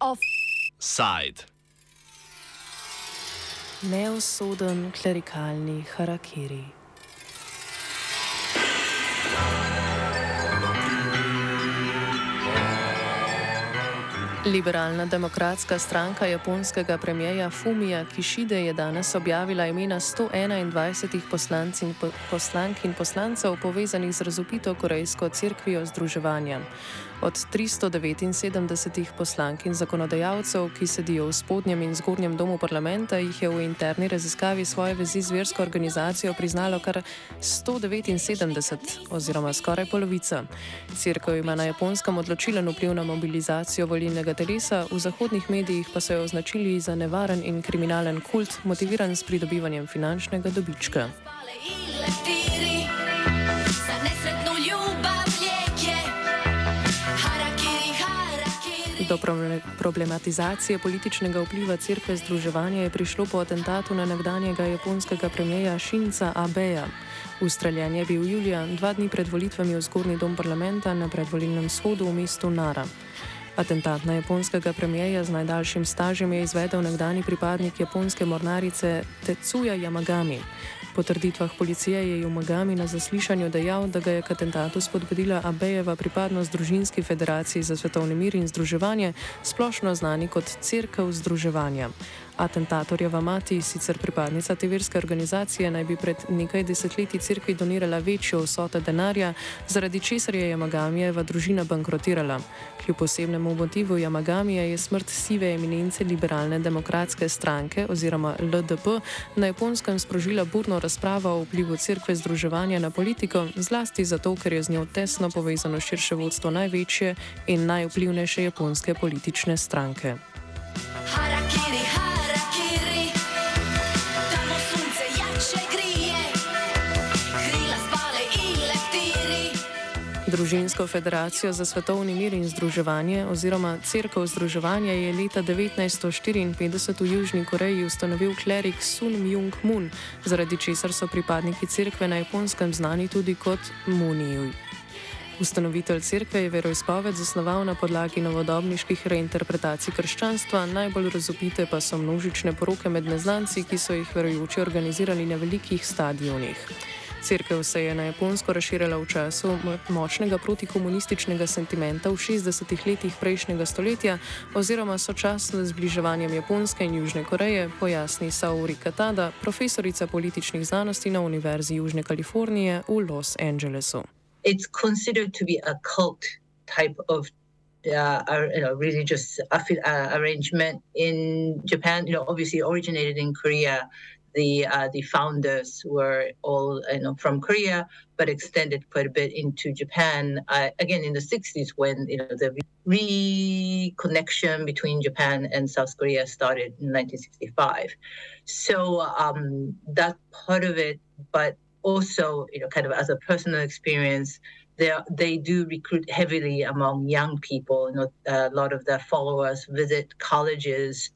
Offside. Neosoden klerikalni harakiri. Liberalna demokratska stranka japonskega premijeja Fumija Kishide je danes objavila imena 121 poslanc in po, poslank in poslancev povezanih z razupito korejsko crkvijo združevanja. Od 379 poslank in zakonodajalcev, ki sedijo v spodnjem in zgornjem domu parlamenta, jih je v interni raziskavi svoje vezi z versko organizacijo priznalo kar 179, oziroma skoraj polovica. Cirkev ima na japonskem odločilen vpliv na mobilizacijo volilnega telesa, v zahodnih medijih pa so jo označili za nevaren in kriminalen kult, motiviran s pridobivanjem finančnega dobička. Do problematizacije političnega vpliva crkve združevanja je prišlo po atentatu na nekdanjega japonskega premijeja Šinca Abeja. Ustreljen je bil julija, dva dni pred volitvami v zgornji dom parlamenta na predvolilnem shodu v mestu Nara. Atentat na japonskega premijeja z najdaljšim stažem je izvedel nekdani pripadnik japonske mornarice Tetsuya Yamagami. Po trditvah policije je Yamagami na zaslišanju dejal, da ga je k atentatu spodbudila Abejeva pripadnost Družinski federaciji za svetovni mir in združevanje, splošno znani kot Cerkev združevanja. Atentatorjeva mati, sicer pripadnica te verske organizacije, naj bi pred nekaj desetletji crkvi donirala večjo vsoto denarja, zaradi česar je Yamagamijeva družina bankrotirala. Kljub posebnemu motivu Yamagamije je smrt sive eminence liberalne demokratske stranke oziroma LDP na japonskem sprožila burno razpravo o vplivu crkve združevanja na politiko, zlasti zato, ker je z njo tesno povezano širše vodstvo največje in najvplivnejše japonske politične stranke. Harakiri, Družinsko federacijo za svetovni mir in združevanje oziroma Cerkev združevanja je leta 1954 v Južni Koreji ustanovil klerik Sun Myung Moon, zaradi česar so pripadniki cerkve na japonskem znani tudi kot Munijuj. Ustanovitelj cerkve je veroizpoved zasnoval na podlagi novodobniških reinterpretacij krščanstva, najbolj razupite pa so množične poroke med neznanci, ki so jih verujoči organizirali na velikih stadionih. Cerkev se je na Japonsko razširila v času močnega protikomunističnega sentimenta v 60-ih letih prejšnjega stoletja oziroma sočasno z zbliževanjem Japonske in Južne Koreje, pojasni Saori Katada, profesorica političnih znanosti na Univerzi Južne Kalifornije v Los Angelesu. It's considered to be a cult type of uh, you know, religious uh, arrangement in Japan. You know, obviously originated in Korea. The uh, the founders were all you know from Korea, but extended quite a bit into Japan. Uh, again, in the 60s, when you know the reconnection between Japan and South Korea started in 1965. So um, that part of it, but also you know kind of as a personal experience. They, they do recruit heavily among young people. You know, a lot of their followers visit colleges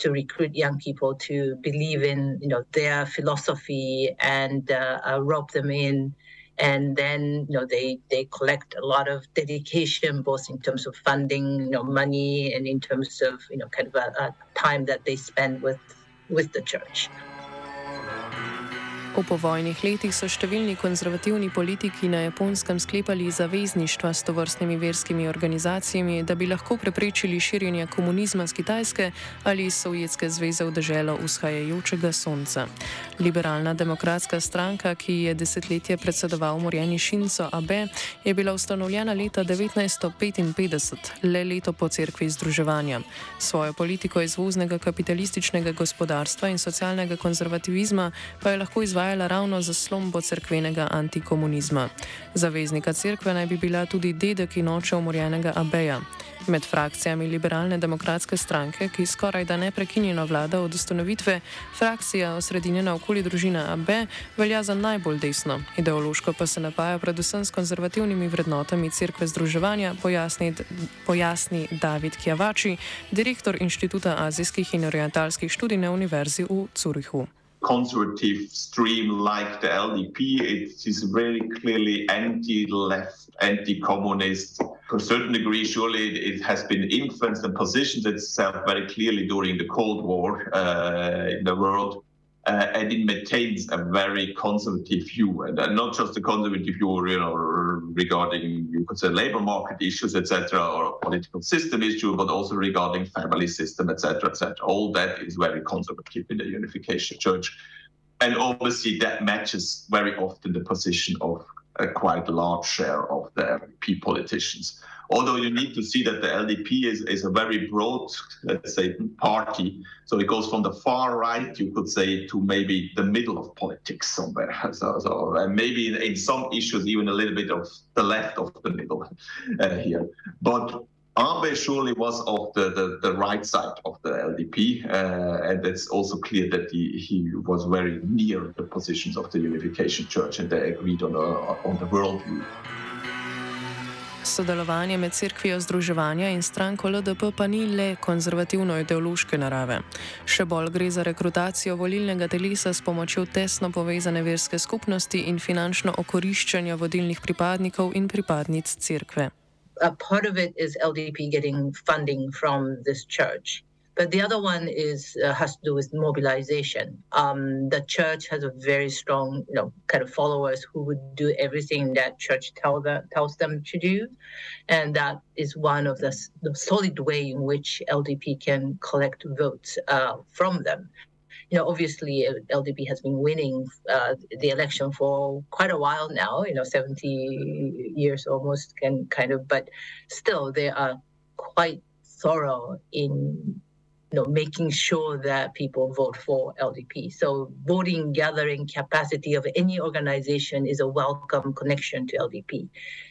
to recruit young people to believe in you know their philosophy and uh, uh, rope them in. And then you know they they collect a lot of dedication both in terms of funding you know money and in terms of you know kind of a, a time that they spend with with the church V povojnih letih so številni konzervativni politiki na japonskem sklepali zavezništva s tovrstnimi verskimi organizacijami, da bi lahko preprečili širjenje komunizma z Kitajske ali iz Sovjetske zveze v deželo vzhajajočega sonca. Liberalna demokratska stranka, ki je desetletje predsedoval morjeni Šinco Abe, je bila ustanovljena leta 1955, le leto po cerkvi združevanja. Svojo politiko izvoznega kapitalističnega gospodarstva in socialnega konzervativizma pa je lahko izvajala izvajala ravno za slombo crkvenega antikomunizma. Zaveznika crkve naj bi bila tudi dedek in oče umorjenega Abeja. Med frakcijami liberalne demokratske stranke, ki skoraj da neprekinjeno vlada od ustanovitve, frakcija osredinjena okoli družine Abe velja za najbolj desno. Ideološko pa se napaja predvsem s konzervativnimi vrednotami crkve združevanja, pojasni, pojasni David Kjavači, direktor Inštituta azijskih in orientalskih študij na Univerzi v Curihu. Conservative stream like the LDP. It is very clearly anti-left, anti-communist. To a certain degree, surely it has been influenced and positioned itself very clearly during the Cold War uh, in the world uh, and it maintains a very conservative view, and, and, not just a conservative view, you know, regarding you could say labor market issues, etc., or political system issue, but also regarding family system, etc., etc. All that is very conservative in the Unification Church, and obviously that matches very often the position of uh, a quite large share of the uh, MP politicians although you need to see that the LDP is, is a very broad, let's say, party. So it goes from the far right, you could say, to maybe the middle of politics somewhere. So, so and maybe in, in, some issues, even a little bit of the left of the middle uh, here. But Abe surely was of the, the, the, right side of the LDP, uh, and it's also clear that he, he was very near the positions of the Unification Church, and they agreed on, a, on the worldview. Sodelovanje med crkvijo Združevanja in stranko LDP pa ni le konzervativno-ideološke narave. Še bolj gre za rekrutacijo volilnega telesa s pomočjo tesno povezane verske skupnosti in finančno okoriščanje vodilnih pripadnikov in pripadnic crkve. A part of it is LDP getting funding from this church. But the other one is uh, has to do with mobilization. Um, the church has a very strong, you know, kind of followers who would do everything that church tell tells them to do, and that is one of the, the solid way in which LDP can collect votes uh, from them you know, obviously LDP has been winning uh, the election for quite a while now, you know, 70 years almost can kind of, but still they are quite thorough in you know, making sure that people vote for LDP. So voting gathering capacity of any organization is a welcome connection to LDP.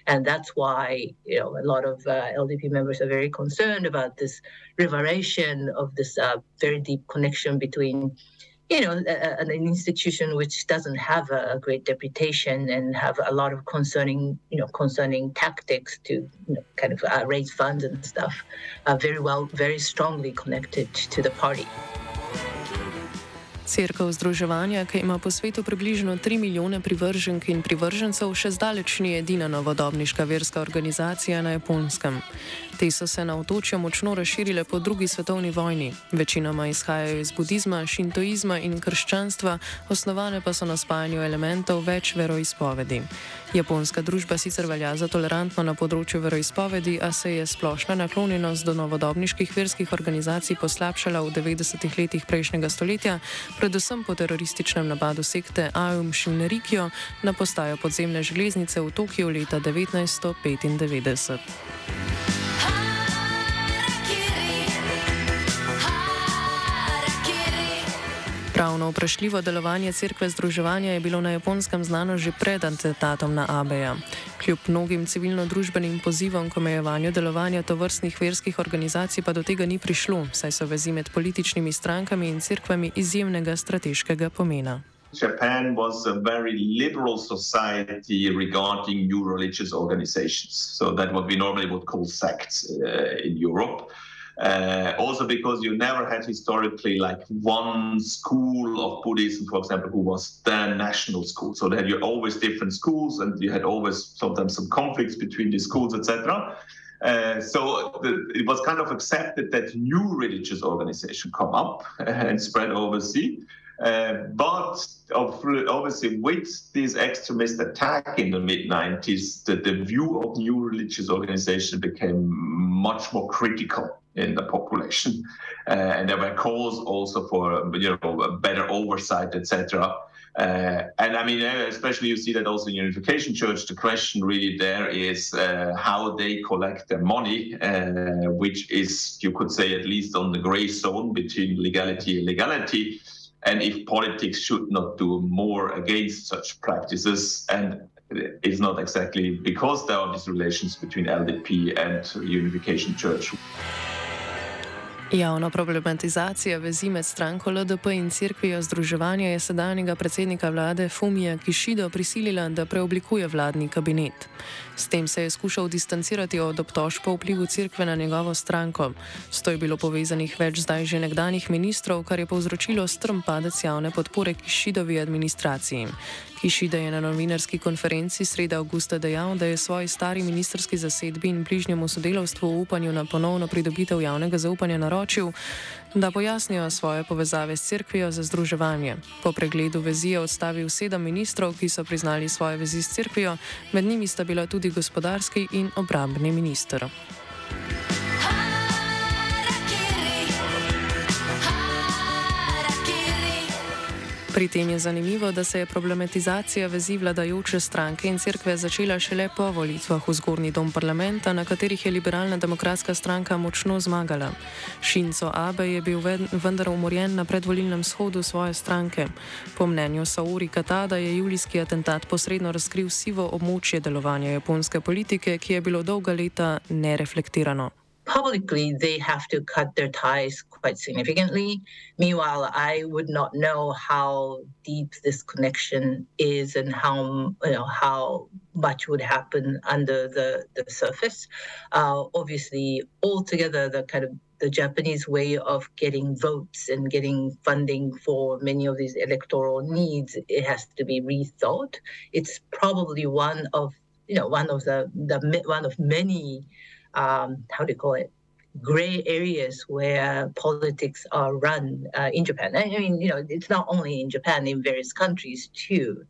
And that's why, you know, a lot of uh, LDP members are very concerned about this revelation of this uh, very deep connection between you know, a, an institution which doesn't have a, great reputation and have a lot of concerning, you know, concerning tactics to you know, kind of uh, raise funds and stuff, uh, very well, very strongly connected to the party. Cerkev združevanja, ki ima po svetu približno 3 milijone privrženk in privržencev, še zdaleč ni edina novodobniška verska organizacija na japonskem. Te so se na otočju močno razširile po drugi svetovni vojni. Večinoma izhajajo iz budizma, šintoizma in krščanstva, osnovane pa so na spajanju elementov več veroizpovedi. Japonska družba sicer velja za tolerantno na področju veroizpovedi, a se je splošna naklonjenost do novodobniških verskih organizacij poslabšala v 90-ih letih prejšnjega stoletja, predvsem po terorističnem napadu sekte Aum Shinrikyo na postajo podzemne železnice v Tokiu leta 1995. Pravno vprašljivo delovanje crkve združevanja je bilo na japonskem znano že pred atentatom na Abeja. Kljub mnogim civilno-družbenim pozivom k omejevanju delovanja tovrstnih verskih organizacij pa do tega ni prišlo, saj so vezi med političnimi strankami in crkvami izjemnega strateškega pomena. Japan was a very liberal society regarding new religious organizations. So that's what we normally would call sects uh, in Europe. Uh, also because you never had historically like one school of Buddhism, for example, who was the national school. So that you always different schools, and you had always sometimes some conflicts between the schools, etc. Uh, so the, it was kind of accepted that new religious organization come up and spread overseas. Uh, but obviously, with this extremist attack in the mid 90s, the, the view of new religious organization became much more critical in the population. Uh, and there were calls also for you know better oversight, etc. Uh, and I mean, uh, especially you see that also in Unification Church, the question really there is uh, how they collect their money, uh, which is, you could say, at least on the gray zone between legality and legality, and if politics should not do more against such practices. And it's not exactly because there are these relations between LDP and Unification Church. Javna problematizacija vezi med stranko LDP in crkvijo združevanja je sedanjega predsednika vlade Fumija Kišido prisilila, da preoblikuje vladni kabinet. S tem se je skušal distancirati od obtožb po vplivu crkve na njegovo stranko. S to je bilo povezanih več zdaj že nekdanjih ministrov, kar je povzročilo strm padec javne podpore Kišidovi administraciji. Kišida je na novinarski konferenci sreda avgusta dejal, da je svoji stari ministerski zasedbi in bližnjemu sodelovstvu v upanju na ponovno pridobitev javnega zaupanja naročil, da pojasnijo svoje povezave s crkvijo za združevanje. Po pregledu vezi je odstavil sedem ministrov, ki so priznali svoje vezi s crkvijo, med njimi sta bila tudi gospodarski in obrambni minister. Pri tem je zanimivo, da se je problematizacija vezi vladajoče stranke in crkve začela šele po volitvah v zgornji dom parlamenta, na katerih je liberalna demokratska stranka močno zmagala. Šinco Abe je bil vendar umorjen na predvolilnem shodu svoje stranke. Po mnenju Sauri Katada je julijski atentat posredno razkril sivo območje delovanja japonske politike, ki je bilo dolga leta nereflektirano. Publicly they have to cut their ties quite significantly. Meanwhile, I would not know how deep this connection is and how you know how much would happen under the the surface. Uh, obviously, altogether, the kind of the Japanese way of getting votes and getting funding for many of these electoral needs, it has to be rethought. It's probably one of you know one of the the one of many um, how do you call it? gray areas where politics are run uh, in Japan. I mean, you know, it's not only in Japan, in various countries too.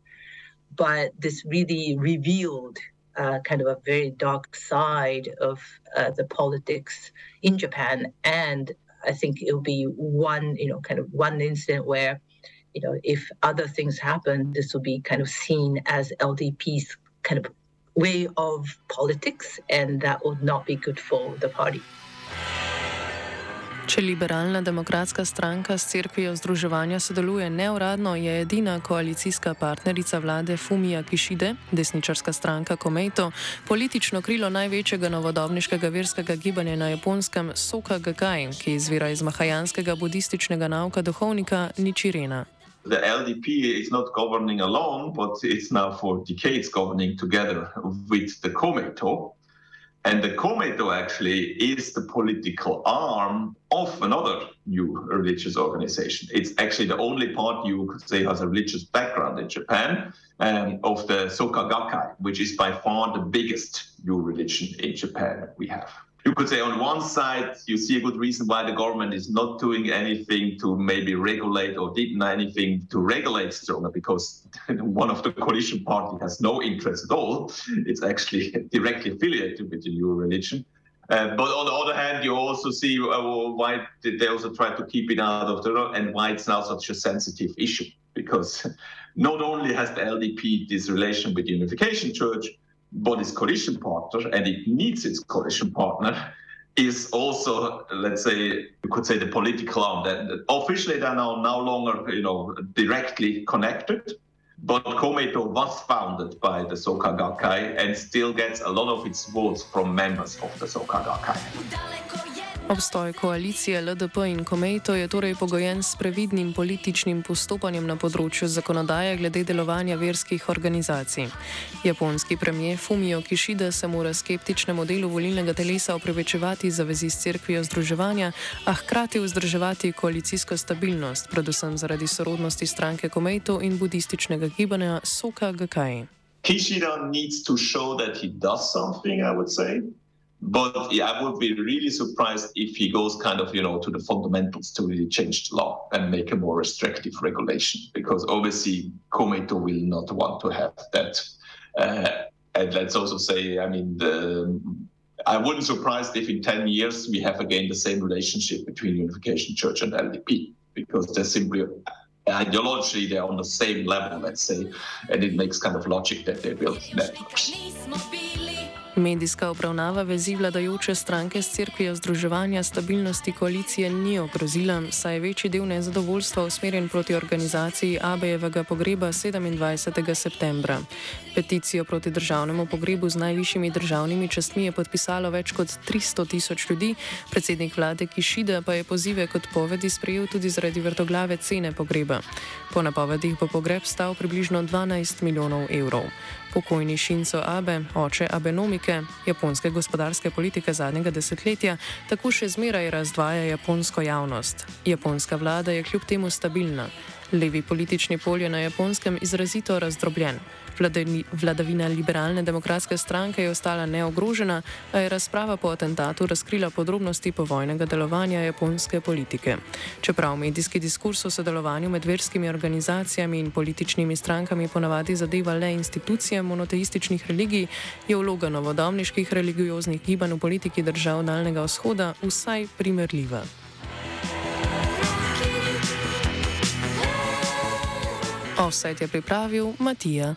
But this really revealed uh, kind of a very dark side of uh, the politics in Japan. And I think it'll be one, you know, kind of one incident where, you know, if other things happen, this will be kind of seen as LDP's kind of way of politics, and that would not be good for the party. Če liberalna demokratska stranka s crkvijo združevanja sodeluje neuradno, je edina koalicijska partnerica vlade Fumija Kišide, desničarska stranka Komeito, politično krilo največjega novodobniškega verskega gibanja na japonskem Soka Gakaj, ki izvira iz mahajanskega budističnega nauka duhovnika Ničirena. The LDP is not governing alone, but it's now for decades governing together with the Komeito. And the Komeito actually is the political arm of another new religious organization. It's actually the only party you could say has a religious background in Japan um, of the Soka Gakkai, which is by far the biggest new religion in Japan we have you could say on one side you see a good reason why the government is not doing anything to maybe regulate or didn't anything to regulate stronger because one of the coalition party has no interest at all. It's actually directly affiliated with the new religion. Uh, but on the other hand you also see uh, why they also try to keep it out of the law and why it's now such a sensitive issue because not only has the ldp this relation with the unification church but its coalition partner, and it needs its coalition partner, is also, let's say, you could say the political arm. That officially they're now no longer, you know, directly connected. But Komeito was founded by the Soka Gakkai and still gets a lot of its votes from members of the Soka Gakkai. Obstoj koalicije LDP in Komejto je torej pogojen s previdnim političnim postopanjem na področju zakonodaje glede delovanja verskih organizacij. Japonski premijer Fumio Kishida se mora skeptičnemu delu volilnega telesa opravičevati za vezi s crkvijo združevanja, a hkrati vzdrževati koalicijsko stabilnost, predvsem zaradi sorodnosti stranke Komejto in budističnega gibanja Soka Gakkai. Kishida needs to show that he does something, I would say. But yeah, I would be really surprised if he goes kind of, you know, to the fundamentals to really change the law and make a more restrictive regulation, because obviously Komeito will not want to have that. Uh, and let's also say, I mean, the, I wouldn't surprised if in 10 years we have again the same relationship between Unification Church and LDP, because they're simply ideologically they're on the same level, let's say, and it makes kind of logic that they build networks. Medijska obravnava vezi vladajoče stranke s crkvijo Združevanja stabilnosti koalicije ni ogrozila, saj je večji del nezadovoljstva usmerjen proti organizaciji Abejevega pogreba 27. septembra. Peticijo proti državnemu pogrebu z najvišjimi državnimi častmi je podpisalo več kot 300 tisoč ljudi, predsednik vlade Kišida pa je pozive kot povedi sprejel tudi zaradi vrtoglave cene pogreba. Po napovedih bo pogreb stal približno 12 milijonov evrov. Pokojni Šinco Abe, oče Abenomike, japonske gospodarske politike zadnjega desetletja, tako še zmeraj razdvaja japonsko javnost. Japonska vlada je kljub temu stabilna. Levi politični pol je na japonskem izrazito razdrobljen. Vladavina liberalne demokratske stranke je ostala neogrožena, a je razprava po atentatu razkrila podrobnosti povojnega delovanja japonske politike. Čeprav medijski diskurs o sodelovanju med verskimi organizacijami in političnimi strankami ponavadi zadeva le institucije monoteističnih religij, je vloga novodobniških religioznih gibanj v politiki držav Daljnega vzhoda vsaj primerljiva. Offset je pripravil Matija